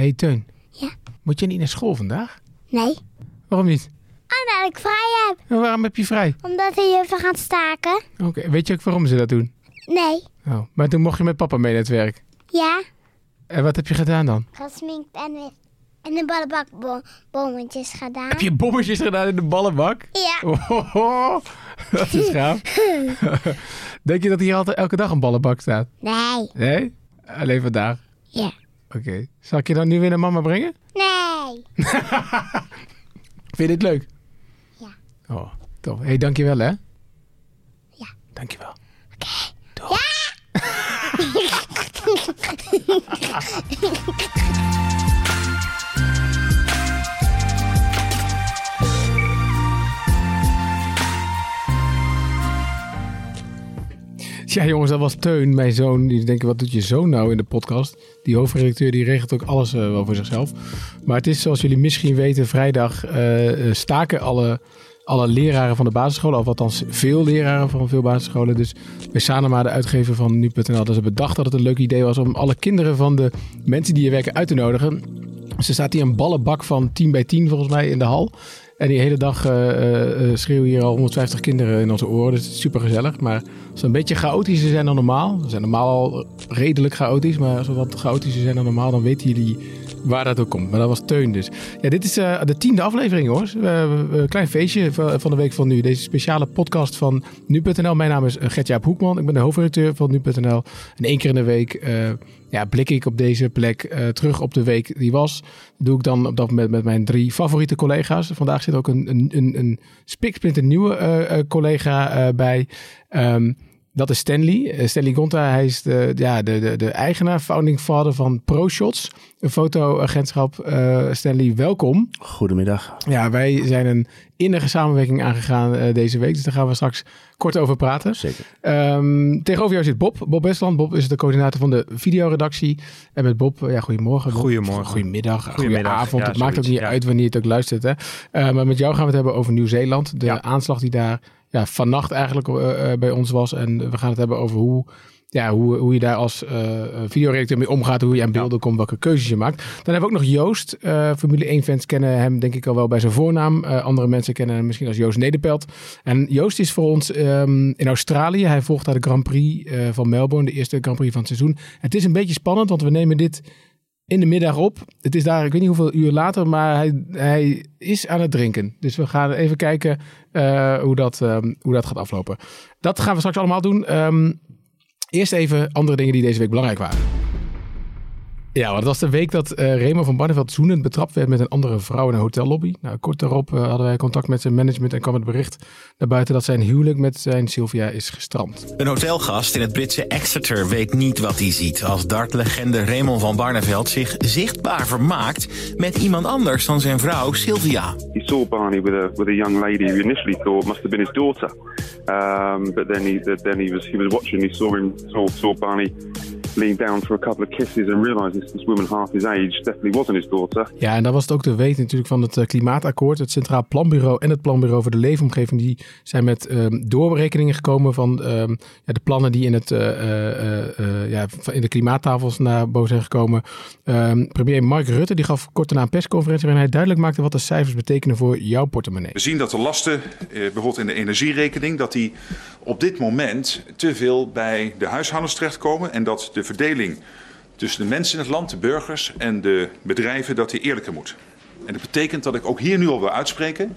hey, Teun. Ja. Moet je niet naar school vandaag? Nee. Waarom niet? Omdat ik vrij heb. En waarom heb je vrij? Omdat de juffen gaan staken. Oké, weet je ook waarom ze dat doen? Nee. Oh, maar toen mocht je met papa mee naar het werk. Ja. En wat heb je gedaan dan? Gesminkt en, en de ballenbakbommetjes gedaan. Heb je bommetjes gedaan in de ballenbak? Ja. Oh, dat is gaaf. Denk je dat hier altijd elke dag een ballenbak staat? Nee. Nee? Alleen vandaag? Ja. Oké. Zal ik je dan nu weer naar mama brengen? Nee. Vind je dit leuk? Ja. Oh, tof. Hé, hey, dankjewel hè? Ja. Dankjewel. Ja, jongens, dat was Teun, mijn zoon. Die denken, wat doet je zoon nou in de podcast? Die hoofdredacteur die regelt ook alles eh, wel voor zichzelf. Maar het is, zoals jullie misschien weten, vrijdag eh, eh, staken alle, alle leraren van de basisscholen. Of althans veel leraren van veel basisscholen. Dus bij Sanema, de uitgever van Nu.nl, hadden ze bedacht dat het een leuk idee was om alle kinderen van de mensen die hier werken uit te nodigen. Er staat hier een ballenbak van 10 bij 10 volgens mij in de hal. En die hele dag eh, eh, schreeuwen hier al 150 kinderen in onze oren. Dus het is super gezellig. Maar we een beetje chaotischer zijn dan normaal. We zijn normaal al redelijk chaotisch. Maar als we wat chaotischer zijn dan normaal, dan weten jullie waar dat ook komt. Maar dat was Teun dus. Ja, dit is eh, de tiende aflevering hoor. een klein feestje van de week van nu. Deze speciale podcast van Nu.nl. Mijn naam is eh, Gertjaap Hoekman. Ik ben de hoofdredacteur van Nu.nl. En één keer in de week eh, ja, blik ik op deze plek eh, terug op de week die was. Doe ik dan op dat moment met mijn drie favoriete collega's. Vandaag zit ook een, een, een, een spiksplinter nieuwe eh, eh, collega eh, bij. Ehm, dat is Stanley. Eh, Stanley Gonta, hij is de, ja, de, de, de eigenaar, founding father van ProShots. Een fotoagentschap. Eh, Stanley, welkom. Goedemiddag. Ja, wij zijn een innige samenwerking aangegaan eh, deze week. Dus daar gaan we straks kort over praten. Zeker. Ehm, tegenover jou zit Bob. Bob Westland. Bob is de coördinator van de videoredactie. En met Bob, ja, goedemorgen. Bob. Goedemorgen. Goedemiddag. Goedemiddag. Goedenavond. Ja, het maakt ook niet ja. uit wanneer je het ook luistert. Hè. Eh, maar met jou gaan we het hebben over Nieuw-Zeeland. De Ja. aanslag die daar ja, vannacht eigenlijk bij ons was. En we gaan het hebben over hoe... Ja, hoe, hoe je daar als videoredacteur mee omgaat, hoe je aan beelden komt, welke keuzes je maakt. Dan hebben we ook nog Joost. Eh, Formule 1-fans kennen hem denk ik al wel bij zijn voornaam. Andere mensen kennen hem misschien als Joost Nederpelt. En Joost is voor ons ehm, in Australië. Hij volgt daar de Grand Prix van Melbourne, de eerste Grand Prix van het seizoen. Het is een beetje spannend, want we nemen dit in de middag op. Het is daar, ik weet niet hoeveel uur later, maar hij, hij is aan het drinken. Dus we gaan even kijken hoe, dat, ehm, hoe dat gaat aflopen. Dat gaan we straks allemaal doen. Ehm, eerst even andere dingen die deze week belangrijk waren. Ja, want het was de week dat eh Remo van Barneveld zoenend betrapt werd met een andere vrouw in een hotellobby. Nou, kort daarop eh, hadden wij contact met zijn management en kwam het bericht naar buiten dat zijn huwelijk met zijn Sylvia is gestrand. Een hotelgast in het Britse Exeter weet niet wat hij ziet als dartlegende Raymond van Barneveld zich zichtbaar vermaakt met iemand anders dan zijn vrouw Sylvia. he saw Barney with a with a young lady who initially thought must have been his daughter, um, but then he then he was he was watching. He saw him saw, saw Barney lean down for a couple of kisses and realised this, this woman half his age definitely wasn't his daughter. Ja, en dat was het ook te weten natuurlijk van het eh, klimaatakkoord. Het Centraal Planbureau en het Planbureau voor de Leefomgeving... die zijn met ehm, doorberekeningen gekomen van ehm, ja, de plannen die in, het, eh, eh, ja, in de klimaattafels naar boven zijn gekomen. Ehm, premier Mark Rutte die gaf kort daarna een persconferentie... waarin hij duidelijk maakte wat de cijfers betekenen voor jouw portemonnee. We zien dat de lasten, eh, bijvoorbeeld in de energierekening, dat die op dit moment te veel bij de huishoudens terechtkomen en dat de verdeling tussen de mensen in het land, de burgers en de bedrijven, dat die eerlijker moet. En dat betekent dat ik ook hier nu al wil uitspreken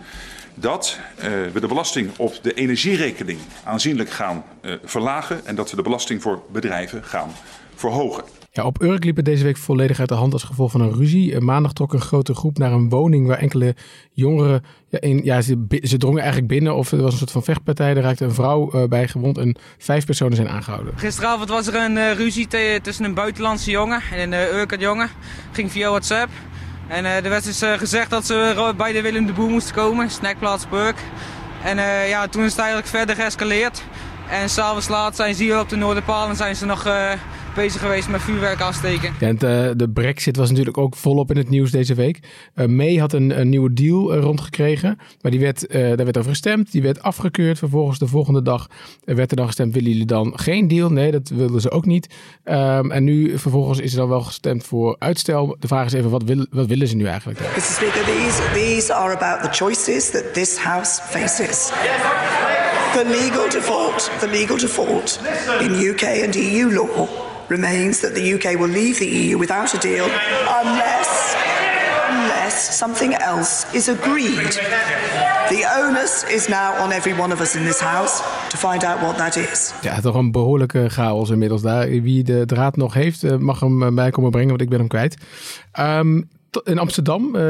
dat eh, we de belasting op de energierekening aanzienlijk gaan eh, verlagen en dat we de belasting voor bedrijven gaan verhogen. Ja, op Urk liep het deze week volledig uit de hand als gevolg van een ruzie. Eh, Maandag trok een grote groep naar een woning waar enkele jongeren... Ja, in, ja, ze, ze drongen eigenlijk binnen of er was een soort van vechtpartij. Er raakte een vrouw eh, bij gewond en vijf personen zijn aangehouden. Gisteravond was er een eh, ruzie tussen een buitenlandse jongen en een uh, Urkert jongen. Ging via WhatsApp. En er werd dus gezegd dat ze bij de Willem de Boer moesten komen, snackplaats Burk. En ja, toen is het eigenlijk verder geëscaleerd. En s'avonds laat zijn ze hier op de Noorderpaal en zijn ze nog bezig geweest met vuurwerk afsteken. Ja, en de, de brexit was natuurlijk ook volop in het nieuws deze week. Uh, May had een, een nieuwe deal uh, rondgekregen, maar die werd, uh, daar werd over gestemd. Die werd afgekeurd. Vervolgens de volgende dag werd er dan gestemd, willen jullie dan geen deal? Nee, dat wilden ze ook niet. Um, en nu vervolgens is er dan wel gestemd voor uitstel. De vraag is even, wat, wil, wat willen ze nu eigenlijk? Mr. Speaker, these, these are about the choices that this House faces. The legal default, the legal default in UK and EU law remains that the UK will leave the EU without a deal unless unless something else is agreed. The onus is now on every one of us in this house to find out what that is. Ja, toch een behoorlijke chaos inmiddels daar. Wie de draad nog heeft, mag hem bij komen brengen, want ik ben hem kwijt. Um, in Amsterdam uh,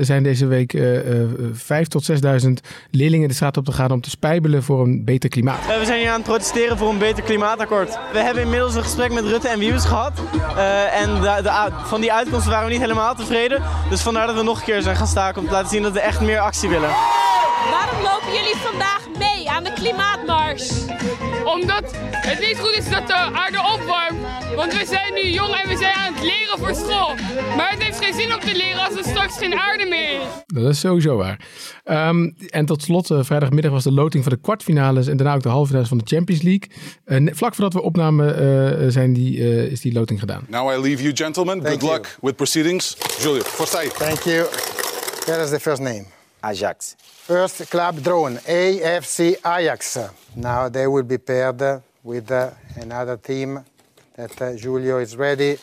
zijn deze week uh, uh, 5 tot 6.000 leerlingen de straat op te gaan om te spijbelen voor een beter klimaat. we zijn hier aan het protesteren voor een beter klimaatakkoord. We hebben inmiddels een gesprek met Rutte en Wiebes gehad. en de, de, van die uitkomsten waren we niet helemaal tevreden. Dus vandaar dat we nog een keer zijn gaan staken om te laten zien dat we echt meer actie willen. Waarom lopen jullie vandaag mee aan de klimaatmars? Omdat het niet goed is dat de aarde opwarmt. Want we zijn nu jong en we zijn aan het leren voor school. Maar het heeft geen zin om te leren als er straks geen aarde meer is. Dat is sowieso waar. Um, en tot slot, uh, vrijdagmiddag was de loting van de kwartfinales en daarna ook de halve finales van de Champions League. Uh, vlak voordat we opnamen uh, zijn die, is die loting gedaan. Now I leave you gentlemen. Thank Good you. luck with proceedings. Julio, voorstij. Thank you. Here is the first name. Ajax. First club drawn, AFC Ajax. Now they will be paired with uh, another team that uh, Julio is ready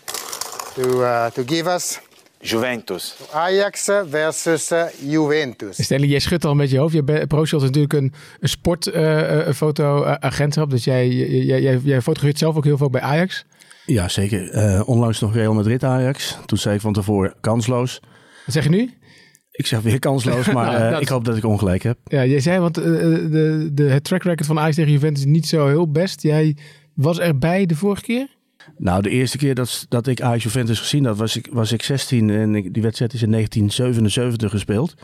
to, uh, to give us. Juventus. Ajax versus uh, Juventus. Stanley, jij schudt al met je hoofd. Je ProShot is natuurlijk een, een sportfotoagentschap. dus jij, jij, jij, jij fotografeert zelf ook heel veel bij Ajax. Ja, zeker. Uh, onlangs nog Real Madrid Ajax. Toen zei ik van tevoren kansloos. Wat zeg je nu? Ik zeg weer kansloos, maar nou, uh, ik hoop dat ik ongelijk heb. Ja, jij zei, want uh, de, de, het track record van Ajax tegen Juventus is niet zo heel best. Jij was erbij de vorige keer? Nou, de eerste keer dat, dat ik Ajax Juventus gezien had, was ik, was ik 16 en ik, die wedstrijd is in 1977 gespeeld.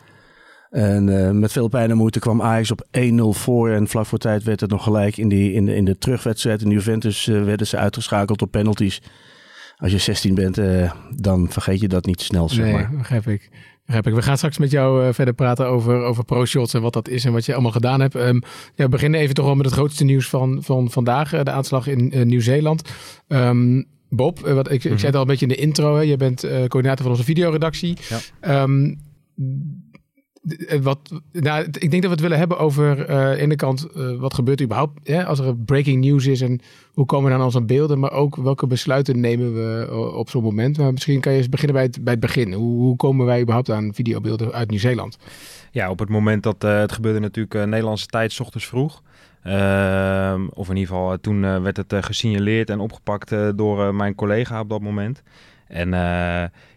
En uh, met veel pijn en moeite kwam Ajax op 1-0 voor. En vlak voor tijd werd het nog gelijk in, die, in, de, in de terugwedstrijd. In Juventus uh, werden ze uitgeschakeld op penalties. Als je 16 bent, uh, dan vergeet je dat niet snel, zeg nee, maar. begrijp ik. Begrijp ik. We gaan straks met jou uh, verder praten over, over pro-shots en wat dat is en wat je allemaal gedaan hebt. Um, ja, we beginnen even toch wel met het grootste nieuws van, van vandaag. Uh, de aanslag in uh, Nieuw-Zeeland. Um, Bob, wat, ik, ik zei het al een beetje in de intro. Hè. Je bent coördinator van onze videoredactie. Ja. Um, wat, nou, ik denk dat we het willen hebben over uh, aan de ene kant uh, wat gebeurt er überhaupt hè, als er breaking news is en hoe komen we dan onze beelden, maar ook welke besluiten nemen we op zo'n moment. Maar misschien kan je eens beginnen bij het, bij het begin. Hoe, hoe komen wij überhaupt aan videobeelden uit Nieuw-Zeeland? Ja, op het moment dat het gebeurde natuurlijk Nederlandse tijd, s ochtends vroeg. Uh, of in ieder geval, toen werd het gesignaleerd en opgepakt door mijn collega op dat moment. En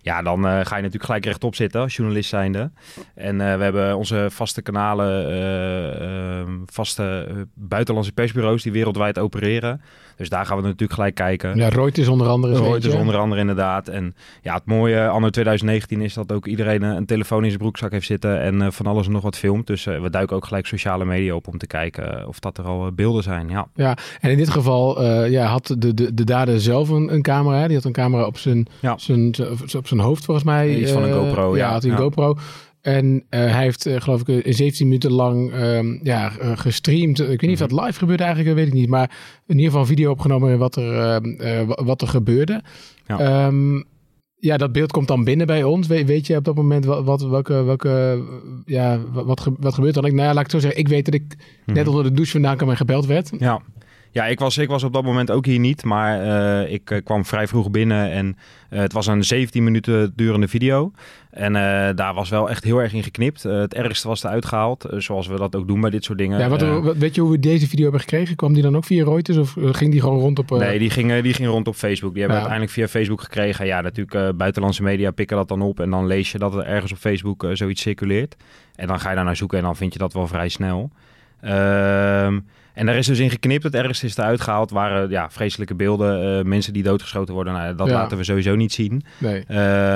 ja, dan uh, ga je natuurlijk gelijk rechtop zitten als journalist zijnde. En uh, we hebben onze vaste kanalen, ehm, vaste buitenlandse persbureaus die wereldwijd opereren. Dus daar gaan we natuurlijk gelijk kijken. Ja, Reuters onder andere. Reuters onder andere inderdaad. En ja, het mooie anno 2019 is dat ook iedereen een telefoon in zijn broekzak heeft zitten en van alles en nog wat filmt. Dus we duiken ook gelijk sociale media op om te kijken of dat er al beelden zijn. Ja, ja en in dit geval ja, had de, de, de dader zelf een, een camera. Die had een camera op zijn, ja. zijn, op zijn hoofd volgens mij. Iets van een GoPro, uh, ja. had hij een. GoPro. En uh, hij heeft, uh, geloof ik, 17 minuten lang um, ja, uh, gestreamd. Ik weet niet of dat live gebeurde eigenlijk, weet ik niet. Maar in ieder geval een video opgenomen wat er, wat er gebeurde. Ja. Um, ja, dat beeld komt dan binnen bij ons. We, weet je op dat moment wat, wat, welke, welke, ja, wat, wat, wat gebeurt dan? Ik, nou ja, laat ik zo zeggen. Ik weet dat ik mm -hmm. net onder de douche vandaan kwam en gebeld werd. Ja. Ja, ik was, ik was op dat moment ook hier niet, maar uh, ik uh, kwam vrij vroeg binnen en uh, het was een 17 minuten durende video. En daar was wel echt heel erg in geknipt. het ergste was eruit gehaald, zoals we dat ook doen bij dit soort dingen. Ja, wat, weet je hoe we deze video hebben gekregen? Kwam die dan ook via Reuters of ging die gewoon rond op... Nee, die ging, die ging rond op Facebook. Die hebben ja. uiteindelijk via Facebook gekregen. Ja, natuurlijk buitenlandse media pikken dat dan op en dan lees je dat er ergens op Facebook zoiets circuleert. En dan ga je daar naar zoeken en dan vind je dat wel vrij snel. Ehm En daar is dus in geknipt. Het ergste is eruit gehaald. waren ja, vreselijke beelden. Uh, mensen die doodgeschoten worden. Nou, dat ja. laten we sowieso niet zien. Nee.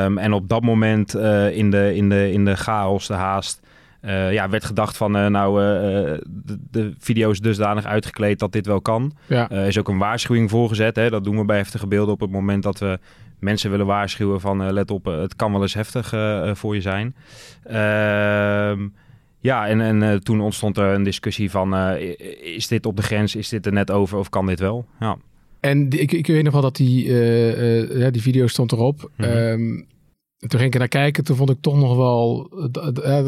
Um, en op dat moment uh, in, de, in, de, in de chaos, de haast. eh, ja, werd gedacht van, eh, nou, eh, eh, de, de video is dusdanig uitgekleed dat dit wel kan. Ja. Is ook een waarschuwing voorgezet. Hè? Dat doen we bij heftige beelden op het moment dat we mensen willen waarschuwen van, eh, let op, eh, het kan wel eens heftig eh, eh, voor je zijn. Ehm, ja, en, en eh, toen ontstond er een discussie van, eh, is dit op de grens, is dit er net over of kan dit wel? Ja. En die- ik, ik weet nog wel dat die, eh, ja, die video stond erop. Ehm, toen ging ik er naar kijken. Toen vond ik toch nog wel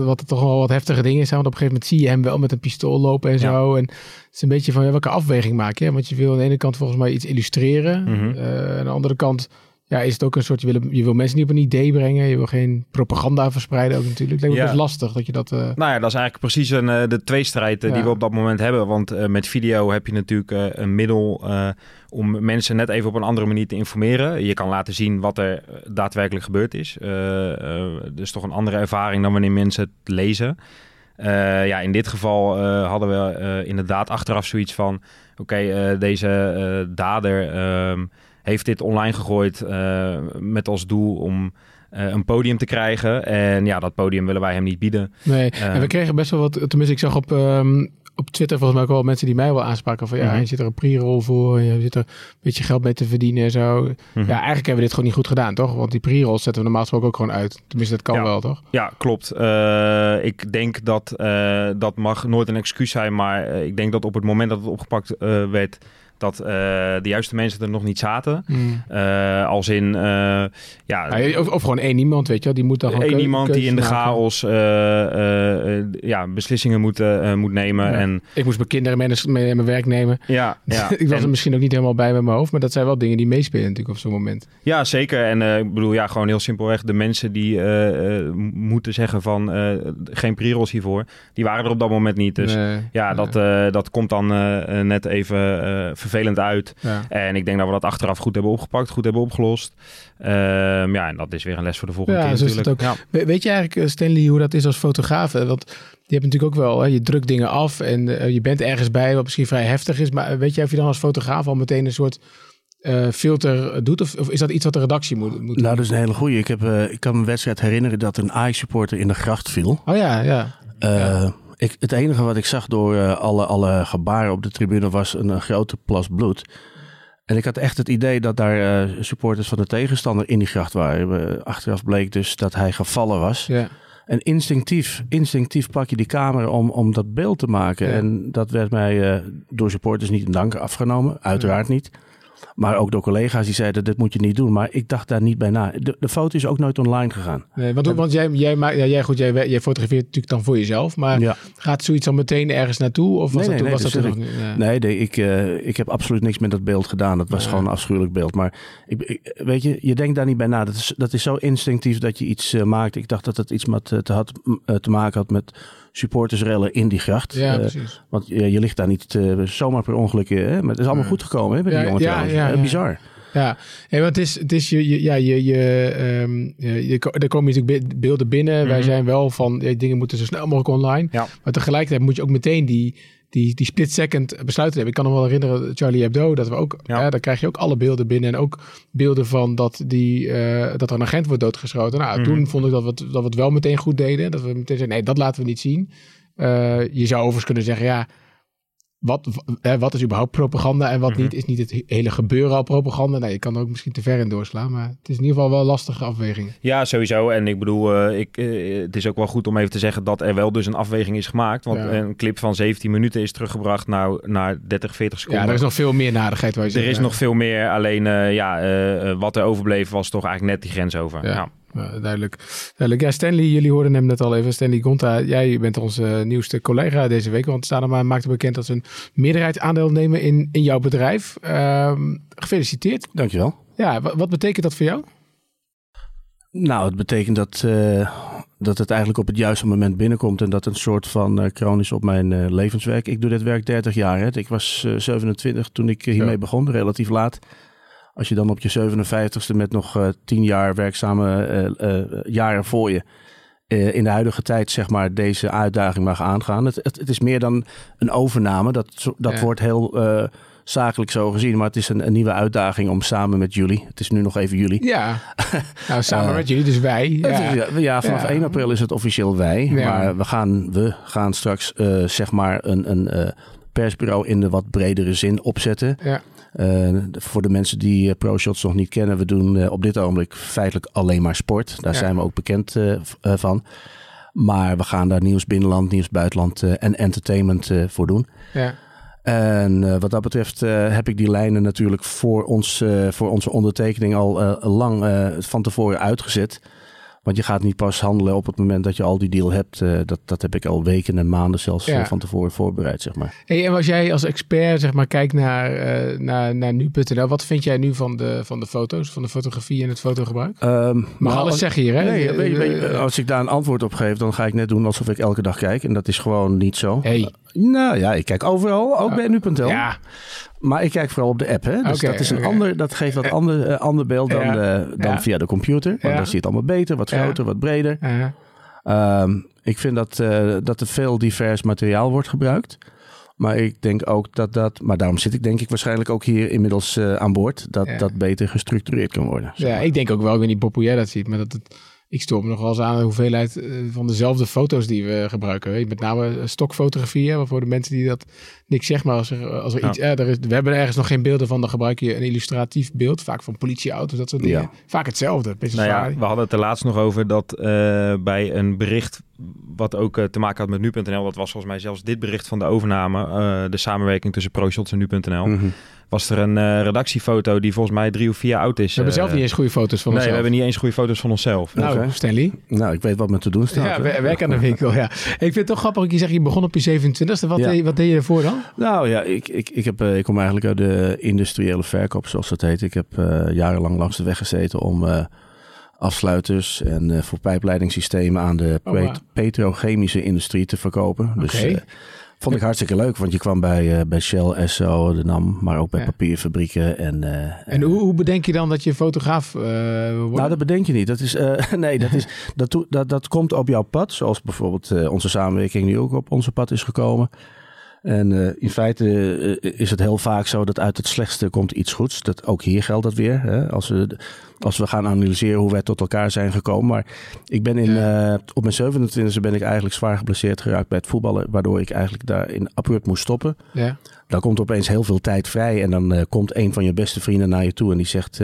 wat er toch wel wat heftige dingen zijn. Want op een gegeven moment zie je hem wel met een pistool lopen en zo. En het is een beetje van ja, welke afweging maak je? Want je wil aan de ene kant volgens mij iets illustreren. Mhm. Aan de andere kant ja, is het ook een soort, je wil, je wil mensen niet op een idee brengen. Je wil geen propaganda verspreiden ook natuurlijk. Het lijkt me Ja. best lastig dat je dat... eh, Nou ja, dat is eigenlijk precies een, eh, de tweestrijd eh, die we op dat moment hebben. Want met video heb je natuurlijk een middel om mensen net even op een andere manier te informeren. Je kan laten zien wat er daadwerkelijk gebeurd is. Dus toch een andere ervaring dan wanneer mensen het lezen. Ja, in dit geval hadden we eh, inderdaad achteraf zoiets van... oké, deze dader ehm, heeft dit online gegooid eh, met als doel om... eh, een podium te krijgen. En ja, dat podium willen wij hem niet bieden. Nee, en we kregen best wel wat, tenminste ik zag op, ehm, op Twitter volgens mij ook wel mensen die mij wel aanspraken van ja, Mhm. je zit er een pre-roll voor, je zit er een beetje geld mee te verdienen en zo. Mhm. Ja, eigenlijk hebben we dit gewoon niet goed gedaan, toch? Want die pre-rolls zetten we normaal gesproken ook gewoon uit. Tenminste, dat kan Ja. wel, toch? Ja, klopt. Eh, ik denk dat dat mag nooit een excuus zijn, maar ik denk dat op het moment dat het opgepakt werd, dat eh, de juiste mensen er nog niet zaten. Mm. Eh, als in, eh, ja, Ja, of, of gewoon één iemand, weet je wel, die moet dan gewoon één iemand die in de chaos ja, beslissingen moet, moet nemen. Ja. En Ik moest mijn kinderen mee naar, mijn werk nemen. ja, ja. ik was En- er misschien ook niet helemaal bij met mijn hoofd, maar dat zijn wel dingen die meespelen natuurlijk op zo'n moment. Ja, zeker. En ik bedoel, ja, gewoon heel simpelweg. De mensen die moeten zeggen van geen pre-rolls hiervoor, die waren er op dat moment niet. Dus Nee, ja, dat, dat komt dan net even eh, vervelend uit. Ja. En ik denk dat we dat achteraf goed hebben opgepakt, goed hebben opgelost. Ehm, ja, en dat is weer een les voor de volgende Ja, keer zo is het natuurlijk. ook. We- Weet je eigenlijk, eh, Stanley, hoe dat is als fotograaf? Want je hebt natuurlijk ook wel, hè, je drukt dingen af en eh, je bent ergens bij wat misschien vrij heftig is. Maar weet jij of je dan als fotograaf al meteen een soort eh, filter doet? Of, of is dat iets wat de redactie moet, moet Nou, dat is een hele goeie. Ik, heb, eh, ik kan me een wedstrijd herinneren dat een Ajax-supporter in de gracht viel. Oh ja, ja. Eh, ik, het enige wat ik zag door eh, alle, alle gebaren op de tribune was een, grote plas bloed. En ik had echt het idee dat daar eh, supporters van de tegenstander in die gracht waren. Achteraf bleek dus dat hij gevallen was. Ja. En instinctief, instinctief pak je die camera om, om dat beeld te maken. Ja. En dat werd mij eh, door supporters niet in dank afgenomen. Uiteraard niet. Maar ook door collega's die zeiden, dit moet je niet doen. Maar ik dacht daar niet bij na. De, de foto is ook nooit online gegaan. Nee, want, want jij, jij, maakt, ja, jij, goed, jij, jij fotografeert natuurlijk dan voor jezelf. Maar Ja. gaat zoiets dan meteen ergens naartoe? Of was nee, dat, nee, toen- nee, was dat dat nog? Ja. Nee, nee ik, eh, ik heb absoluut niks met dat beeld gedaan. Dat was Ja. gewoon een afschuwelijk beeld. Maar ik, ik- weet je, je denkt daar niet bij na. Dat is, dat is zo instinctief dat je iets eh, maakt. Ik dacht dat het iets met, eh, te, had, te maken had met supportersrellen in die gracht. Ja, Eh, precies. Want je, je ligt daar niet eh, zomaar per ongeluk. eh, Hè? Maar het is allemaal goed gekomen hè, met die Ja, jongen ja, trouwens. ja, ja. Bizar. Ja, ja want het is, het is je, je, ja, je, je, ehm, je, je- er komen natuurlijk be- beelden binnen. Wij Mhm. zijn wel van, ja, dingen moeten zo snel mogelijk online. Ja. Maar tegelijkertijd moet je ook meteen die, die, die split second besluiten hebben. Ik kan me wel herinneren, Charlie Hebdo, dat we ook, Ja. ja. daar krijg je ook alle beelden binnen. En ook beelden van dat, die, eh, dat er een agent wordt doodgeschoten. Nou, Mhm. toen vond ik dat we, het, dat we het wel meteen goed deden. Dat we meteen zeiden, nee, dat laten we niet zien. Eh, je zou overigens kunnen zeggen, ja, wat, eh, wat is überhaupt propaganda en wat Mhm. niet? Is niet het hele gebeuren al propaganda? Nee, je kan er ook misschien te ver in doorslaan. Maar het is in ieder geval wel lastige afwegingen. Ja, sowieso. En ik bedoel, eh, ik, eh, het is ook wel goed om even te zeggen dat er wel dus een afweging is gemaakt. Want Ja. een clip van 17 minuten is teruggebracht nou, naar 30, 40 seconden. Ja, er is nog veel meer nadigheid. Waar je Er zegt, is ja. nog veel meer. Alleen eh, ja, wat er overbleef was toch eigenlijk net die grens over. Ja. Ja. Ja, duidelijk. duidelijk. Ja, Stanley, jullie hoorden hem net al even. Stanley Gonta, jij bent onze eh, nieuwste collega deze week. Want Sanoma maakte bekend dat ze een meerderheidsaandeel nemen in, in jouw bedrijf. Ehm, gefeliciteerd. Dankjewel. Ja, wat, wat betekent dat voor jou? Nou, het betekent dat, eh, dat het eigenlijk op het juiste moment binnenkomt. En dat een soort van eh kroon is op mijn eh, levenswerk. Ik doe dit werk 30 jaar. Hè. Ik was eh, 27 toen ik eh, hiermee Ja. begon, relatief laat. Als je dan op je 57ste met nog eh 10 jaar werkzame eh, eh, jaren voor je... in de huidige tijd zeg maar deze uitdaging mag aangaan. Het, het, het is meer dan een overname. Dat, dat Ja. wordt heel zakelijk zo gezien. Maar het is een, een nieuwe uitdaging om samen met jullie. Het is nu nog even jullie. Ja, nou, samen met jullie, dus wij. Ja, is- Ja, vanaf Ja. 1 april is het officieel wij. Maar we gaan, we gaan straks zeg maar een, een persbureau in de wat bredere zin opzetten. Ja. Eh, voor de mensen die eh, ProShots nog niet kennen, we doen eh, op dit ogenblik feitelijk alleen maar sport. Daar Ja. zijn we ook bekend van. Maar we gaan daar nieuws binnenland, nieuws buitenland en entertainment voor doen. Ja. En wat dat betreft heb ik die lijnen natuurlijk voor, ons, voor onze ondertekening al lang van tevoren uitgezet. Want je gaat niet pas handelen op het moment dat je al die deal hebt. Eh, dat, dat heb ik al weken en maanden zelfs Ja. eh, van tevoren voorbereid, zeg maar. Hey, en als jij als expert zeg maar, kijkt naar, eh, naar, naar nu.nl, wat vind jij nu van de, van de foto's, van de fotografie en het fotogebruik? Ehm, Mag nou, alles zeggen hier, hè? Nee, als ik daar een antwoord op geef, dan ga ik net doen alsof ik elke dag kijk. En dat is gewoon niet zo. Nou ja, ik kijk overal, ook bij nu.nl. Ja. Maar ik kijk vooral op de app. Hè? Dus dat, is een ander, dat geeft wat ander, eh, ander beeld dan, Ja. eh, dan Ja. via de computer. Want Ja. dan zie je het allemaal beter, wat groter, wat breder. Ja. Ehm, ik vind dat, eh, dat er veel divers materiaal wordt gebruikt. Maar ik denk ook dat dat, maar daarom zit ik denk ik waarschijnlijk ook hier inmiddels aan boord, dat dat beter gestructureerd kan worden. Ja, ik denk ook wel, ik weet niet Bob hoe jij dat ziet, maar dat het, ik stoor me nog wel eens aan de hoeveelheid eh, van dezelfde foto's die we gebruiken. Met name eh, stokfotografieën, voor de mensen die dat niks zeggen, maar als er, als er Ja. iets, eh, er is, we hebben ergens nog geen beelden van, dan gebruik je een illustratief beeld, vaak van politieauto's, dat soort dingen. Ja. Vaak hetzelfde. Best Nou ja, we hadden het er laatst nog over dat eh, bij een bericht wat ook eh, te maken had met nu.nl, dat was volgens mij zelfs dit bericht van de overname, eh, de samenwerking tussen ProShots en nu.nl, Mhm. was er een eh, redactiefoto die volgens mij drie of vier oud is. We hebben zelf niet eens goede foto's van nee, onszelf. we hebben niet eens goede foto's van onszelf. Nou. Stanley. Nou, ik weet wat me te doen staat. Ja, hè. we- werk aan de winkel, ja. Ik vind het toch grappig dat je zegt, je begon op je 27e. Wat, Ja. deed, wat deed je ervoor dan? Nou ja, ik, ik, ik, heb, ik kom eigenlijk uit de industriële verkoop, zoals dat heet. Ik heb eh, jarenlang langs de weg gezeten om eh, afsluiters en eh, voor pijpleidingssystemen aan de Oh, petrochemische industrie te verkopen. Dus eh, vond ik hartstikke leuk, want je kwam bij, eh, bij Shell, Esso, de NAM, maar ook bij Ja. papierfabrieken. En, En hoe, hoe bedenk je dan dat je fotograaf wordt? nou, dat bedenk je niet. Dat, is, nee, dat, is, dat, dat, dat komt op jouw pad. Zoals bijvoorbeeld onze samenwerking nu ook op onze pad is gekomen. En eh, in feite eh, is het heel vaak zo dat uit het slechtste komt iets goeds. Dat, ook hier geldt dat weer. Hè? Als, we, als we gaan analyseren hoe wij tot elkaar zijn gekomen. Maar ik ben in, eh, op mijn 27e ben ik eigenlijk zwaar geblesseerd geraakt bij het voetballen. Waardoor ik eigenlijk daar in abrupt moest stoppen. Ja. Dan komt opeens heel veel tijd vrij. En dan eh, komt een van je beste vrienden naar je toe en die zegt...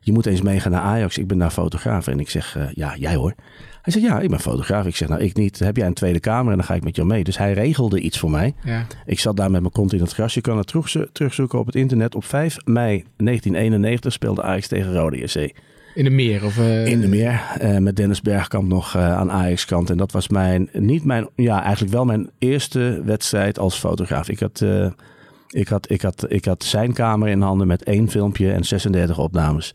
je moet eens meegaan naar Ajax. Ik ben daar fotograaf. En ik zeg, eh, ja, jij hoor. Hij zegt, ja, ik ben fotograaf. Ik zeg, nou, ik niet. Heb jij een tweede kamer en dan ga ik met jou mee. Dus hij regelde iets voor mij. Ja. Ik zat daar met mijn kont in het gras. Je kan het terugzo- terugzoeken op het internet. Op 5 mei 1991 speelde Ajax tegen Rode JC. In de meer? Of, eh, In de meer. eh, met Dennis Bergkamp nog aan Ajax kant. En dat was mijn, niet mijn, ja, eigenlijk wel mijn eerste wedstrijd als fotograaf. Ik had, ik had, ik had, ik had zijn kamer in handen met één filmpje en 36 opnames.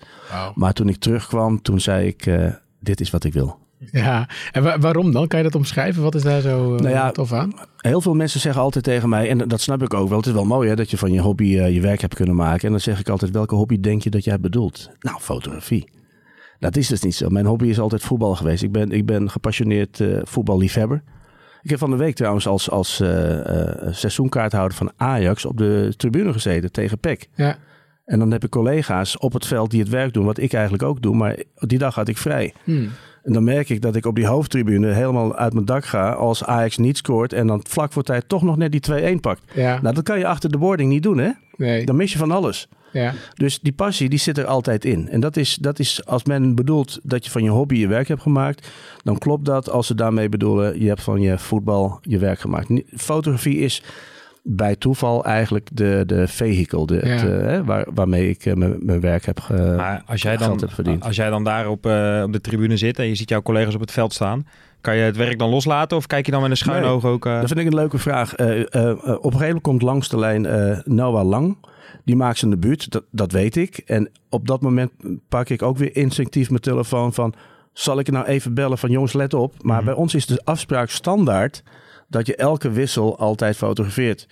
Maar toen ik terugkwam, toen zei ik, eh, dit is wat ik wil. Ja, en wa- waarom dan? Kan je dat omschrijven? Wat is daar zo eh, Nou ja, tof aan? Heel veel mensen zeggen altijd tegen mij, en dat snap ik ook wel. Het is wel mooi hè, dat je van je hobby eh, je werk hebt kunnen maken. En dan zeg ik altijd, welke hobby denk je dat jij bedoelt? Nou, fotografie. Dat is dus niet zo. Mijn hobby is altijd voetbal geweest. Ik ben, ik ben gepassioneerd voetballiefhebber. Ik heb van de week trouwens als, als eh, eh, seizoenkaarthouder van Ajax op de tribune gezeten tegen PEC. Ja. En dan heb ik collega's op het veld die het werk doen, wat ik eigenlijk ook doe. Maar die dag had ik vrij. Hmm. En dan merk ik dat ik op die hoofdtribune helemaal uit mijn dak ga als Ajax niet scoort en dan vlak voor tijd toch nog net die 2-1 pakt. Ja. Nou, dat kan je achter de boarding niet doen, hè? Nee. Dan mis je van alles. Ja. Dus die passie, die zit er altijd in. En dat is, dat is als men bedoelt dat je van je hobby je werk hebt gemaakt, dan klopt dat als ze daarmee bedoelen, je hebt van je voetbal je werk gemaakt. Fotografie is bij toeval eigenlijk de, de vehicle de, Ja. het, eh, hè, waar, waarmee ik eh, mijn mijn werk heb ge, Maar als jij dan, geld heb verdiend. als jij dan daar op, eh, op de tribune zit en je ziet jouw collega's op het veld staan, kan je het werk dan loslaten of kijk je dan met een schuin Nee, oog ook? eh, Dat vind ik een leuke vraag. Eh, eh, eh, op een gegeven moment komt langs de lijn eh, Noah Lang. Die maakt zijn debuut, dat, dat weet ik. En op dat moment pak ik ook weer instinctief mijn telefoon van... zal ik nou even bellen van jongens, let op. Maar bij ons is de afspraak standaard dat je elke wissel altijd fotografeert.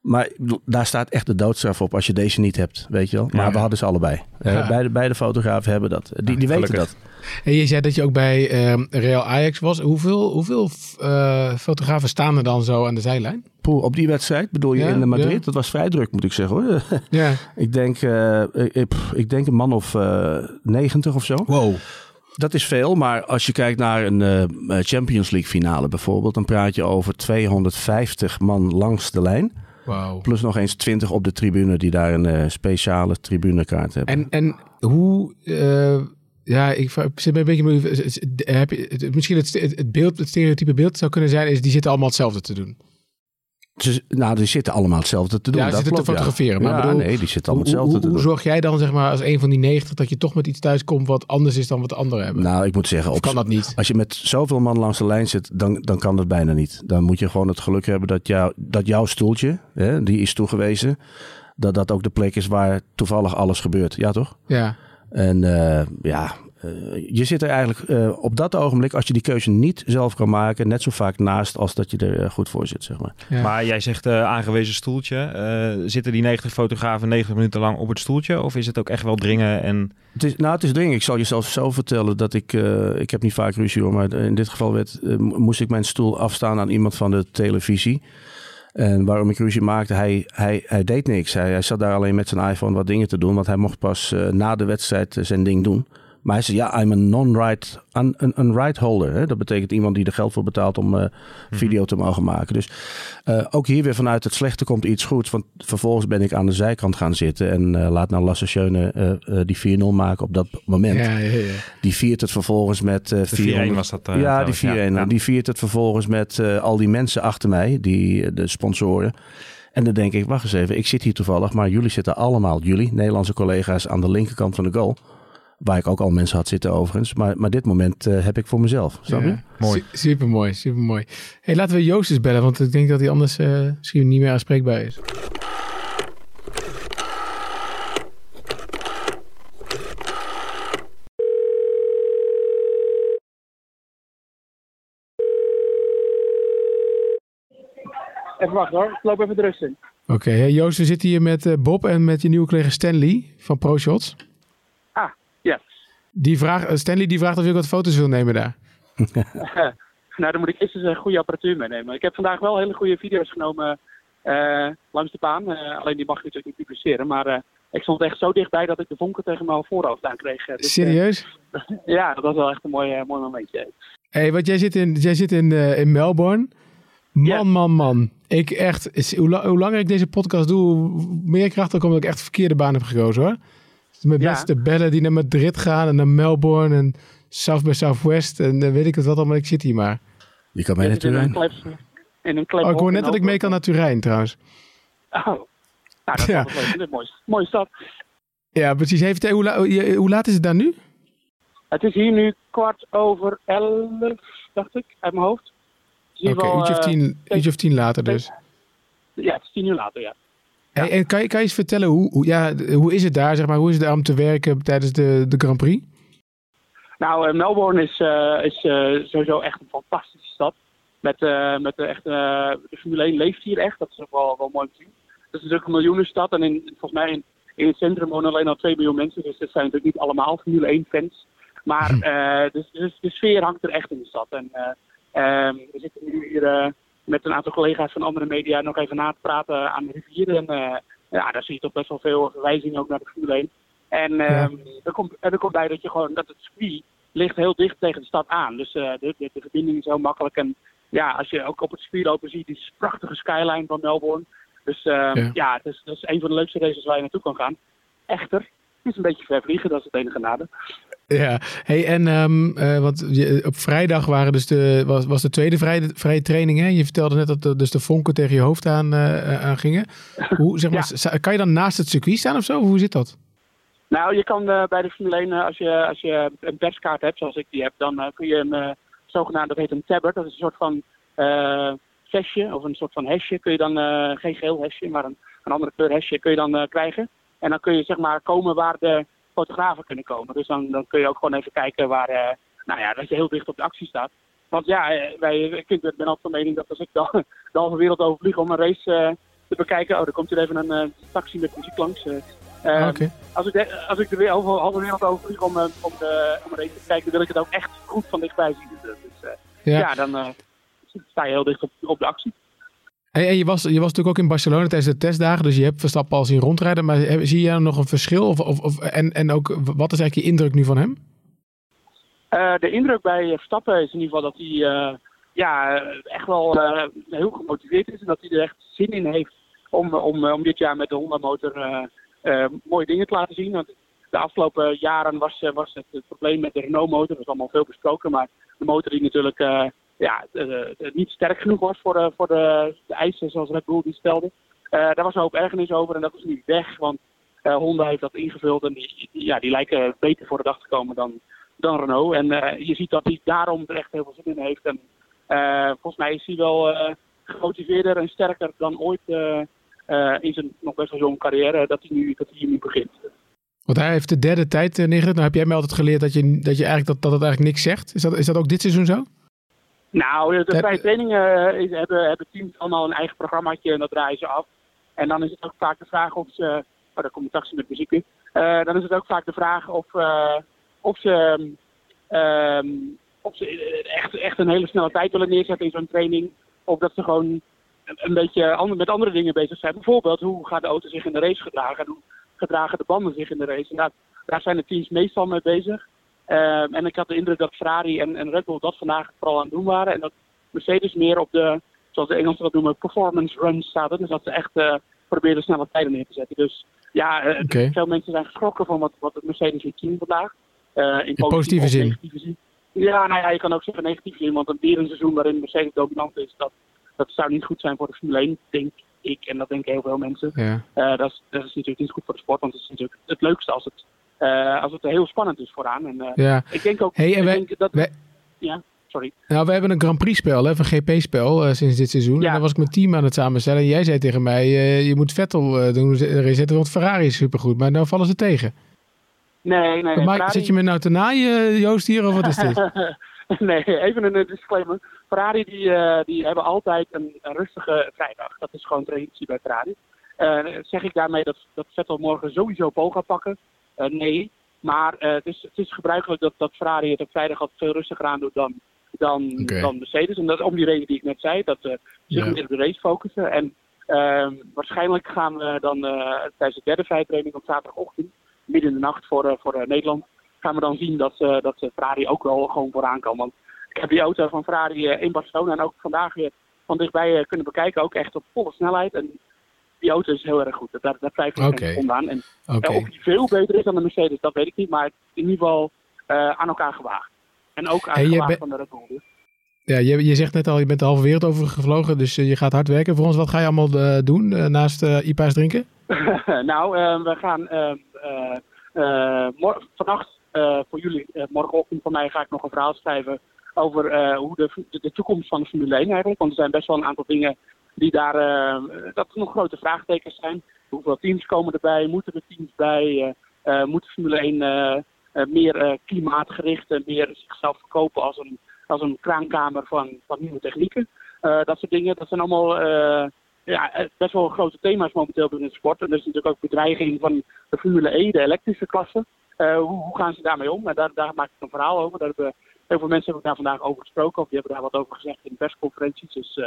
Maar daar staat echt de doodstraf op als je deze niet hebt, weet je wel. Maar Ja. we hadden ze allebei. Ja. beide, beide fotografen hebben dat. Die, die weten dat. En je zei dat je ook bij ehm, Real Ajax was. Hoeveel, hoeveel eh, fotografen staan er dan zo aan de zijlijn? Poeh, op die wedstrijd bedoel je Ja, in Madrid? ja. Dat was vrij druk, moet ik zeggen hoor. Ja. ik, denk, eh, ik, pff, ik denk een man of eh 90 of zo. Wow. Dat is veel, maar als je kijkt naar een eh, Champions League finale bijvoorbeeld, dan praat je over 250 man langs de lijn. Wauw. Plus nog eens 20 op de tribune die daar een speciale tribunekaart hebben. En, en hoe... eh, ja, ik zit me een beetje... Heb je, misschien het, beeld, het stereotype beeld zou kunnen zijn... is die zitten allemaal hetzelfde te doen. Ze, nou, die zitten allemaal hetzelfde te doen. ja, ze zitten te ja. fotograferen. Maar ja, bedoel, nee, die zitten allemaal hoe, hetzelfde hoe, te hoe doen. zorg jij dan, zeg maar, als een van die 90... dat je toch met iets thuis komt wat anders is dan wat de anderen hebben? Nou, ik moet zeggen, op, kan dat niet? als je met zoveel man langs de lijn zit, dan, dan kan dat bijna niet. Dan moet je gewoon het geluk hebben dat, jou, dat jouw stoeltje, hè, die is toegewezen, dat dat ook de plek is waar toevallig alles gebeurt. Ja, toch? Ja. En eh, ja, eh, je zit er eigenlijk eh, op dat ogenblik, als je die keuze niet zelf kan maken, net zo vaak naast als dat je er goed voor zit, zeg maar. Maar jij zegt eh, aangewezen stoeltje. Eh, zitten die 90 fotografen 90 minuten lang op het stoeltje? Of is het ook echt wel dringen en... Het is, nou, het is dringend. Ik zal je zelfs zo vertellen dat ik... eh, ik heb niet vaak ruzie hoor, maar in dit geval werd, mo- moest ik mijn stoel afstaan aan iemand van de televisie. En waarom ik ruzie maakte, hij, hij, hij deed niks. Hij, zat daar alleen met zijn iPhone wat dingen te doen, want hij mocht pas eh, na de wedstrijd eh, zijn ding doen. Maar hij zei, ja, I'm a non-right, een, een, een right holder. Hè? Dat betekent iemand die er geld voor betaalt om eh, video te mogen maken. Dus eh, ook hier weer vanuit het slechte komt iets goeds. Want vervolgens ben ik aan de zijkant gaan zitten en eh, laat nou Lasse Schöne eh, eh, die 4-0 maken op dat moment. Ja, ja, ja. Die viert het vervolgens met... eh, De 4-1 400 was dat, eh, ja, die 4-1. trouwens, ja. Ja. Die viert het vervolgens met eh, al die mensen achter mij, die, de sponsoren. En dan denk ik, wacht eens even, ik zit hier toevallig, maar jullie zitten allemaal, jullie, Nederlandse collega's, aan de linkerkant van de goal. Waar ik ook al mensen had zitten overigens. Maar, maar dit moment eh, heb ik voor mezelf. Snap je? Super mooi, super mooi. Hey, laten we Joost eens bellen, want ik denk dat hij anders eh, misschien niet meer aanspreekbaar is. Even wachten hoor, ik loop even de rust in. Oké, hey, Joost, we zitten hier met eh, Bob en met je nieuwe collega Stanley van ProShots. Die vraag, eh, Stanley die vraagt of je wat foto's wil nemen daar. nou, dan moet ik eerst eens een goede apparatuur meenemen. Ik heb vandaag wel hele goede video's genomen eh, langs de baan. Eh, alleen die mag ik natuurlijk niet publiceren. Maar ik stond echt zo dichtbij dat ik de vonken tegen mijn voorhoofd aan kreeg. Dus, Serieus? ja, dat was wel echt een mooi, mooi momentje. hey, want jij zit in, jij zit in, in Melbourne. Man, man, man. Ik echt, is- hoe, hoe langer ik deze podcast doe, hoe meer ik erachter kom dat ik echt de verkeerde baan heb gekozen hoor. Met Ja. mensen te bellen die naar Madrid gaan en naar Melbourne en South by Southwest en eh, weet ik het wat allemaal. Ik zit hier maar. Je kan in een klep Oh, ik hoor net dat ik mee kan naar Turijn trouwens. Oh, nou, dat is Ja. wel leuk. Dat is mooi. Mooie stad. Ja, precies. Hey, vertel, hoe, la- hoe- laat is het daar nu? Het is hier nu kwart over elf, dacht ik, uit mijn hoofd. Oké, geval, uurtje, of eh, tien, uurtje of tien later dus. Ja, het is tien uur later, ja. Hey, en kan je, kan je eens vertellen, hoe, hoe, ja, hoe is het daar, zeg maar, hoe is het daar om te werken tijdens de, de Grand Prix? Nou, eh, Melbourne is, eh, is eh, sowieso echt een fantastische stad. Met, met de, echt, de Formule 1 leeft hier echt. Dat is ook wel, wel mooi om te zien. Het is natuurlijk een miljoenenstad. En in, volgens mij in, in het centrum wonen alleen al 2 miljoen mensen. Dus dat zijn natuurlijk niet allemaal Formule 1 fans. Maar dus, dus de sfeer hangt er echt in de stad. En eh, ehm, we zitten nu hier met een aantal collega's van andere media nog even na te praten aan de rivier. En eh, ja, daar zie je toch best wel veel verwijzingen ook naar de Formule 1. En ehm, er, komt, er komt bij dat je gewoon dat het circuit ligt heel dicht tegen de stad aan. Dus eh, de, de, de verbinding is heel makkelijk. En ja, als je ook op het circuit lopen ziet, die prachtige skyline van Melbourne. Dus eh, Ja. ja, het is, dat is een van de leukste races waar je naartoe kan gaan. Echter, is een beetje ver vliegen, dat is het enige nadeel. Ja, hey, en um, uh, wat, je, op vrijdag waren dus de, was, was de tweede vrije, vrije training. Hè? Je vertelde net dat de, dus de vonken tegen je hoofd aan, uh, aan gingen. Hoe, zeg maar, ja. Kan je dan naast het circuit staan of zo? Hoe zit dat? Nou, je kan uh, bij de Formule 1, als je, als je een perskaart hebt, zoals ik die heb, dan kun je een zogenaamde, dat heet een tabber. Dat is een soort van vestje of een soort van hesje. Kun je dan, geen geel hesje, maar een, een andere kleur hesje kun je dan krijgen. En dan kun je zeg maar komen waar de fotografen kunnen komen. Dus dan, dan kun je ook gewoon even kijken waar, uh, nou ja, dat je heel dicht op de actie staat. Want ja, wij, ik vind, ben altijd van mening dat als ik de, de halve wereld overvlieg om een race te bekijken. Oh, er komt hier even een eh, taxi met muziek langs. eh. Eh, Ah, als, ik de, als ik over halve wereld over vlieg om, eh, om, de, om even te kijken, dan wil ik het ook echt goed van dichtbij zien. Dus eh, Ja. ja. dan eh, sta je heel dicht op, op de actie. Hey, je was, je was natuurlijk ook in Barcelona tijdens de testdagen, dus je hebt Verstappen al zien rondrijden. Maar zie jij nog een verschil? Of, of, of, en, en ook, wat is eigenlijk je indruk nu van hem? Eh, de indruk bij Verstappen is in ieder geval dat hij eh, ja, echt wel eh, heel gemotiveerd is. En dat hij er echt zin in heeft om, om, om dit jaar met de Honda-motor mooie dingen te laten zien. De afgelopen jaren was, was het, het probleem met de Renault-motor. Dat is allemaal veel besproken. Maar de motor die natuurlijk ja, eh, eh, niet sterk genoeg was voor, de, voor de, de eisen zoals Red Bull die stelde. Eh, daar was een hoop ergernis over en dat is nu weg. Want eh, Honda heeft dat ingevuld en die, ja, die lijken beter voor de dag te komen dan, dan Renault. En eh, je ziet dat hij daarom er echt heel veel zin in heeft. En eh, volgens mij is hij wel eh, gemotiveerder en sterker dan ooit eh, eh, in zijn nog best wel jonge carrière dat hij nu, dat hij hier nu begint. Want hij heeft de derde tijd eh, neergezet. Nou heb jij mij altijd geleerd dat je, dat je eigenlijk dat, dat het eigenlijk niks zegt. Is dat, is dat ook dit seizoen zo? Nou, de vrije trainingen eh, is- hebben, hebben teams allemaal een eigen programmaatje en dat draaien ze af. En dan is het ook vaak de vraag of ze. Oh, daar komt een taxi met muziek in. Eh, dan is het ook vaak de vraag of, eh, of ze. ehm, of ze echt, echt een hele snelle tijd willen neerzetten in zo'n training. Of dat ze gewoon een, een beetje ander- met andere dingen bezig zijn. Bijvoorbeeld, hoe gaat de auto zich in de race gedragen? En hoe gedragen de banden zich in de race? En daar, daar zijn de teams meestal mee bezig. Ehm, en ik had de indruk dat Ferrari en, en Red Bull dat vandaag vooral aan het doen waren. En dat Mercedes meer op de, zoals de Engelsen dat noemen, performance runs zaten. Dus dat ze echt eh probeerden snelle tijden neer te zetten. Dus ja, eh, veel mensen zijn geschrokken van wat, wat het Mercedes liet zien vandaag. Eh, in, positieve zin. negatieve zin. Ja, nou ja, je kan ook zeggen negatief zin. Want een weer een seizoen waarin Mercedes dominant is, dat, dat zou niet goed zijn voor de Formule 1, denk ik. En dat denken heel veel mensen. Ja. Dat, is, dat is natuurlijk niet goed voor de sport, want het is natuurlijk het leukste als het, eh, als het heel spannend is vooraan. En, eh, Ja. Ik denk ook Hey, en ik wij- denk dat, wij- ja, sorry. Nou, we hebben een Grand Prix spel, hè, of een GP-spel eh, sinds dit seizoen. En dan was ik mijn team aan het samenstellen. En jij zei tegen mij, je moet Vettel doen erin zetten, want Ferrari is supergoed. Maar nou vallen ze tegen. Nee, nee, nee. maar Ferrari- zit je me nou te naaien, Joost, hier, of wat is dit? nee, even een disclaimer. Ferrari die, die hebben altijd een, een rustige vrijdag. Dat is gewoon traditie bij Ferrari. Zeg ik daarmee dat, dat Vettel morgen sowieso pol gaat pakken? Eh, nee, maar eh, het, is, het is gebruikelijk dat, dat Ferrari het op vrijdag altijd veel rustiger aan doet dan, dan, dan Mercedes. En dat om die reden die ik net zei, dat ze zich meer op de race focussen. En ehm, waarschijnlijk gaan we dan eh, tijdens de derde vrijtraining op zaterdagochtend, midden in de nacht voor, eh, voor eh, Nederland, gaan we dan zien dat, dat Ferrari ook wel gewoon vooraan kan. Want ik heb die auto van Ferrari eh, in Barcelona en ook vandaag weer van dichtbij eh, kunnen bekijken. Ook echt op volle snelheid. En die auto is heel erg goed. Daar, daar twijfel ik Oké. geen seconde aan. En eh, of die veel beter is dan de Mercedes, dat weet ik niet. Maar in ieder geval eh, aan elkaar gewaagd. En ook aan gewaagd bent- van de Red Bull. dus. Ja, je, je zegt net al, je bent de halve wereld over gevlogen, dus eh, je gaat hard werken. Voor ons, wat ga je allemaal doen naast eh IPA's drinken? nou, we gaan vannacht voor jullie, morgenochtend voor mij, ga ik nog een verhaal schrijven over hoe de, de, de toekomst van de Formule 1 eigenlijk. Want er zijn best wel een aantal dingen die daar, eh, dat er nog grote vraagtekens zijn. Hoeveel teams komen erbij? Moeten er teams bij? Eh, eh, moet Formule 1 eh, eh, meer klimaatgericht en meer zichzelf verkopen als een, als een kraankamer van, van nieuwe technieken? Dat soort dingen, dat zijn allemaal ja, best wel grote thema's momenteel binnen de sport. En er is natuurlijk ook bedreiging van de Formule E, de elektrische klasse. Hoe, hoe gaan ze daarmee om? En daar, daar maak ik een verhaal over. Daar hebben, heel veel mensen hebben daar vandaag over gesproken. Of die hebben daar wat over gezegd in persconferenties. Dus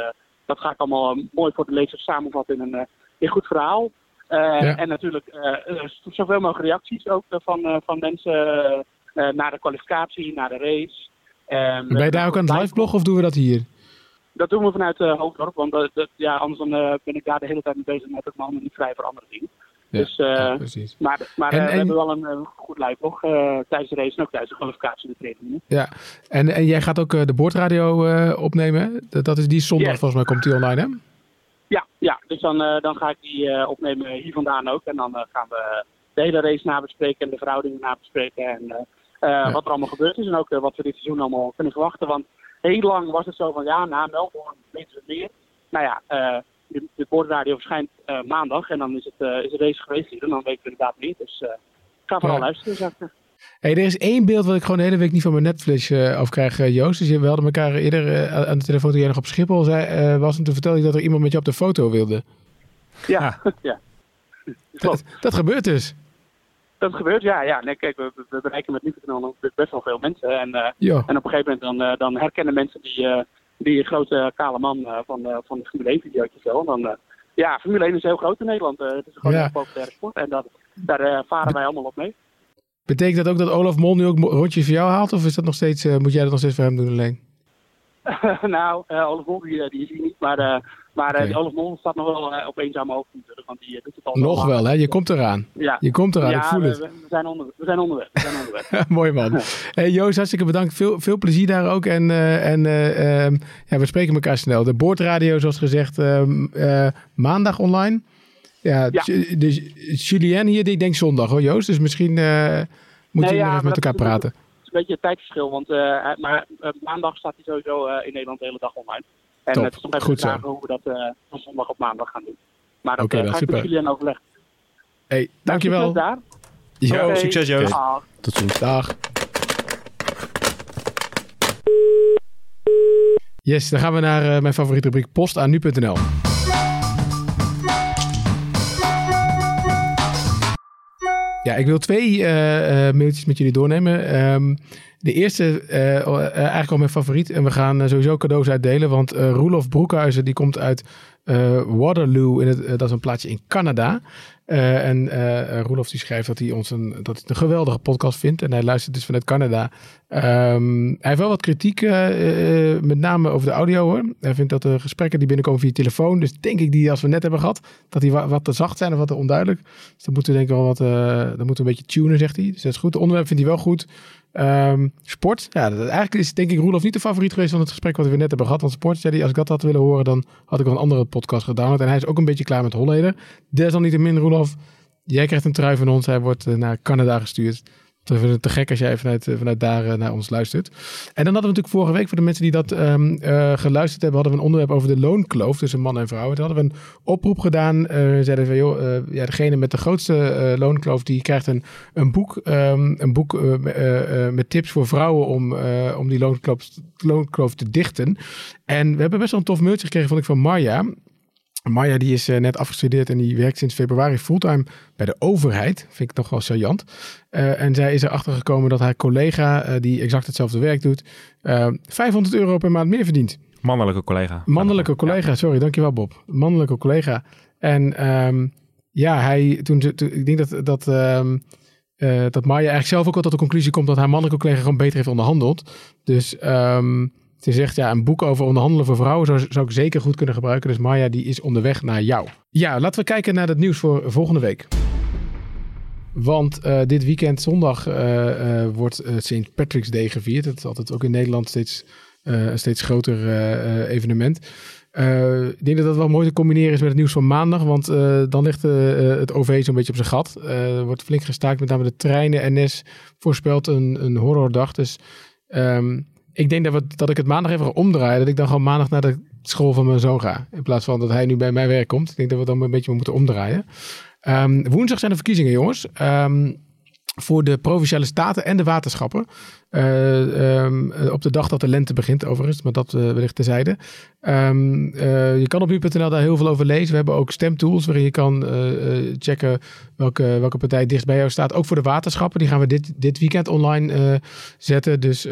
dat ga ik allemaal eh, mooi voor de lezers samenvatten in een, eh, in een goed verhaal. Eh, Ja. En natuurlijk zoveel mogelijk reacties ook van, van mensen naar de kwalificatie, naar de race. Ehm, Ben je daar ook aan het live bloggen of doen we dat hier? dat doen we vanuit uh, Hoofddorp, want dat, dat- ja, anders dan, ben ik daar de hele tijd mee bezig met ook mijn handen niet vrij voor andere dingen. Ja, dus, eh, ja, precies. Maar, maar En- eh, we en- hebben wel een eh, goed live-blog eh, tijdens de race en ook tijdens de kwalificatie de trainingen. Ja, en, en jij gaat ook de boordradio opnemen. Dat, dat is die zondag, Yes. volgens mij komt die online, hè? Ja, ja dus dan, dan ga ik die opnemen hier vandaan ook. En dan gaan we de hele race nabespreken en de verhoudingen nabespreken. En eh, eh, wat er allemaal gebeurd is en ook wat we dit seizoen allemaal kunnen verwachten. Want heel lang was het zo van ja, na Melbourne weten we meer. Nou ja, de, de boordradio verschijnt eh, maandag en dan is, het, eh, is race geweest hier. En dan weten we inderdaad meer. Dus eh, ik ga vooral Ja. luisteren, zeg ik. Hey, er is één beeld wat ik gewoon de hele week niet van mijn Netflix eh afkrijg, Joost. Dus we hadden elkaar eerder aan de telefoon toen jij nog op Schiphol zei, eh, was. En toen vertelde je dat er iemand met je op de foto wilde. Ja, ja. Dat, dat gebeurt dus. Dat gebeurt, ja. ja. Nee, kijk, we, we bereiken met Nieuwe best wel veel mensen. En, eh, en op een gegeven moment dan, eh, dan herkennen mensen die, die grote kale man eh, van, eh, van de Formule 1 videootjes wel. Dan, eh, ja, Formule 1 is heel groot in Nederland. Eh, het is gewoon Ja. een populaire sport. En dat, daar eh, varen wij allemaal op mee. Betekent dat ook dat Olaf Mol nu ook rondjes voor jou haalt? Of is dat nog steeds, eh, moet jij dat nog steeds voor hem doen alleen? nou, eh Olaf Mol die, eh, die is hier niet. Maar, eh maar die Olaf Mol staat nog wel op eenzame hoogte natuurlijk. Want die doet het al Nog wel, hè? Je komt eraan. Ja. Je komt eraan, ja, ik voel we, het. We, zijn onder, we zijn onderweg. We zijn onderweg. Mooi man. Hey, Joost, hartstikke bedankt. Veel, veel plezier daar ook. En, en eh, ehm, ja, we spreken elkaar snel. De boordradio, zoals gezegd, ehm, eh, maandag online. Ja, Ja. Ju- dus Julien hier, die denkt zondag hoor, Joost. Dus misschien moeten we nog even met elkaar praten. Het is een beetje het tijdverschil, want eh, maar eh, maandag staat hij sowieso eh, in Nederland de hele dag online. En Top. het is nog even Goed zo. vraag hoe we dat eh, van zondag op maandag gaan doen. Maar dat Oké, dan ga ik met. Julian overleggen. Hey, dankjewel. Succes daar. Ja, Oké. succes Joost. Tot ziens. Dag. Yes, dan gaan we naar eh, mijn favoriete rubriek post aan nu.nl. Ja, ik wil twee eh, eh, mailtjes met jullie doornemen. Ehm, de eerste, eh, eigenlijk al mijn favoriet. En we gaan sowieso cadeaus uitdelen. Want Roelof Broekhuizen, die komt uit Waterloo. In dat is een plaatsje in Canada. Eh, en eh Roelof die schrijft dat hij ons een, dat hij een geweldige podcast vindt. En hij luistert dus vanuit Canada. Ehm, hij heeft wel wat kritiek, eh, met name over de audio hoor. Hij vindt dat de gesprekken die binnenkomen via telefoon, dus denk ik die als we net hebben gehad, dat die wa- wat te zacht zijn of wat te onduidelijk. Dus dan moeten we denk ik wel wat, dan moeten we een beetje tunen, zegt hij. Dus dat is goed. Het onderwerp vindt hij wel goed. Ehm, sport, ja, eigenlijk is denk ik Roelof niet de favoriet geweest van het gesprek wat we net hebben gehad. Want sport, zei hij, als ik dat had willen horen, dan had ik wel een andere podcast gedownload. En hij is ook een beetje klaar met Holleder. Desalniettemin, Roelof, jij krijgt een trui van ons. Hij wordt eh, naar Canada gestuurd. We vinden het te gek als jij vanuit, eh, vanuit daar eh, naar ons luistert. En dan hadden we natuurlijk vorige week, voor de mensen die dat ehm, eh, geluisterd hebben, hadden we een onderwerp over de loonkloof tussen man en vrouw. Toen hadden we een oproep gedaan. We zeiden van, joh, ja, degene met de grootste loonkloof, die krijgt een, een boek, ehm, een boek met tips voor vrouwen om, om die loonkloof, loonkloof te dichten. En we hebben best wel een tof mailtje gekregen, vond ik, van Marja. Marja die is eh, net afgestudeerd en die werkt sinds februari fulltime bij de overheid. Vind ik nog wel saillant. Eh, en zij is erachter gekomen dat haar collega, eh, die exact hetzelfde werk doet, eh 500 euro per maand meer verdient. Mannelijke collega. Mannelijke collega, sorry, dankjewel Bob. Mannelijke collega. En ehm, ja, hij, toen, ik denk dat, dat, ehm, eh, dat Marja eigenlijk zelf ook al tot de conclusie komt dat haar mannelijke collega gewoon beter heeft onderhandeld. Dus ehm, ze zegt ja, een boek over onderhandelen voor vrouwen zou, zou ik zeker goed kunnen gebruiken. Dus Marja die is onderweg naar jou. Ja, laten we kijken naar het nieuws voor volgende week. Want eh, dit weekend, zondag, eh, eh, wordt St. Patrick's Day gevierd. Dat is altijd ook in Nederland steeds, een steeds groter evenement. Ik denk dat dat wel mooi te combineren is met het nieuws van maandag. Want dan ligt het OV zo'n beetje op zijn gat. Er wordt flink gestaakt, met name de treinen. NS voorspelt een, een horrordag. Dus ehm, ik denk dat, we, dat ik het maandag even ga omdraaien. Dat ik dan gewoon maandag naar de school van mijn zoon ga. In plaats van dat hij nu bij mijn werk komt. Ik denk dat we dan een beetje moeten omdraaien. Ehm, woensdag zijn de verkiezingen, jongens. Ehm, voor de provinciale staten en de waterschappen. Eh, ehm, eh, op de dag dat de lente begint, overigens, maar dat eh, wellicht terzijde. Eh, je kan op nu.nl daar heel veel over lezen. We hebben ook stemtools waarin je kan checken welke, welke partij dichtst bij jou staat. Ook voor de waterschappen. Die gaan we dit, dit weekend online zetten. Dus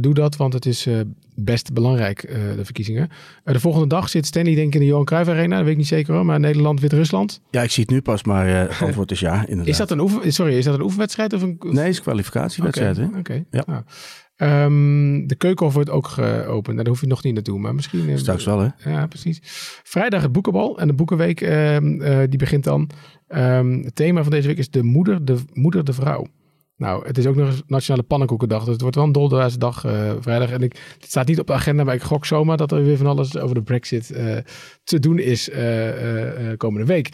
doe dat, want het is best belangrijk, de verkiezingen. De volgende dag zit Stanley denk ik in de Johan Cruijff Arena. Dat weet ik niet zeker hoor, maar Nederland, Wit-Rusland. Ja, ik zie het nu pas, maar het antwoord is ja, inderdaad. Is dat een oefen, sorry, is dat een oefenwedstrijd of een... Nee, het is kwalificatiewedstrijd. Oké. Ja. Nou, ehm, de keukenhof wordt ook geopend. Nou, daar hoef je nog niet naartoe, maar misschien... eh, Straks wel, hè? Ja, precies. Vrijdag het boekenbal en de boekenweek, ehm, eh, die begint dan. Ehm, het thema van deze week is de moeder, de moeder, de vrouw. Nou, het is ook nog eens Nationale Pannenkoekendag. Dus het wordt wel een dolderdaze dag eh, vrijdag. En ik, het staat niet op de agenda, maar ik gok zomaar dat er weer van alles over de brexit te doen is komende week.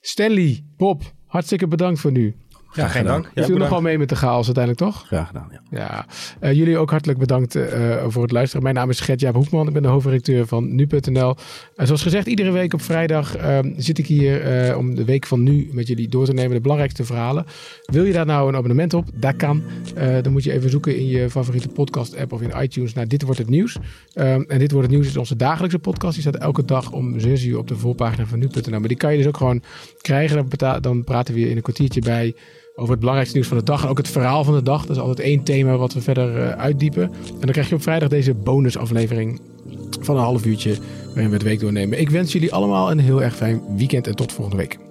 Stanley, Bob, hartstikke bedankt voor nu. Ja, geen dank. Je viel nog wel mee met de chaos uiteindelijk, toch? Graag gedaan, ja. Ja, Eh, jullie ook hartelijk bedankt eh, voor het luisteren. Mijn naam is Gert-Jaap Hoefman. Ik ben de hoofdredacteur van Nu.nl. En zoals gezegd, iedere week op vrijdag eh, zit ik hier eh, om de week van nu met jullie door te nemen. De belangrijkste verhalen. Wil je daar nou een abonnement op? Dat kan. Eh, dan moet je even zoeken in je favoriete podcast app of in iTunes naar Dit Wordt Het Nieuws. Ehm, en Dit Wordt Het Nieuws is onze dagelijkse podcast. Die staat elke dag om 6 uur op de voorpagina van Nu.nl. Maar die kan je dus ook gewoon krijgen. Dan, dan praten we je in een kwartiertje bij over het belangrijkste nieuws van de dag. En ook het verhaal van de dag. Dat is altijd één thema wat we verder eh, uitdiepen. En dan krijg je op vrijdag deze bonusaflevering van een half uurtje. Waarin we het week doornemen. Ik wens jullie allemaal een heel erg fijn weekend en tot volgende week.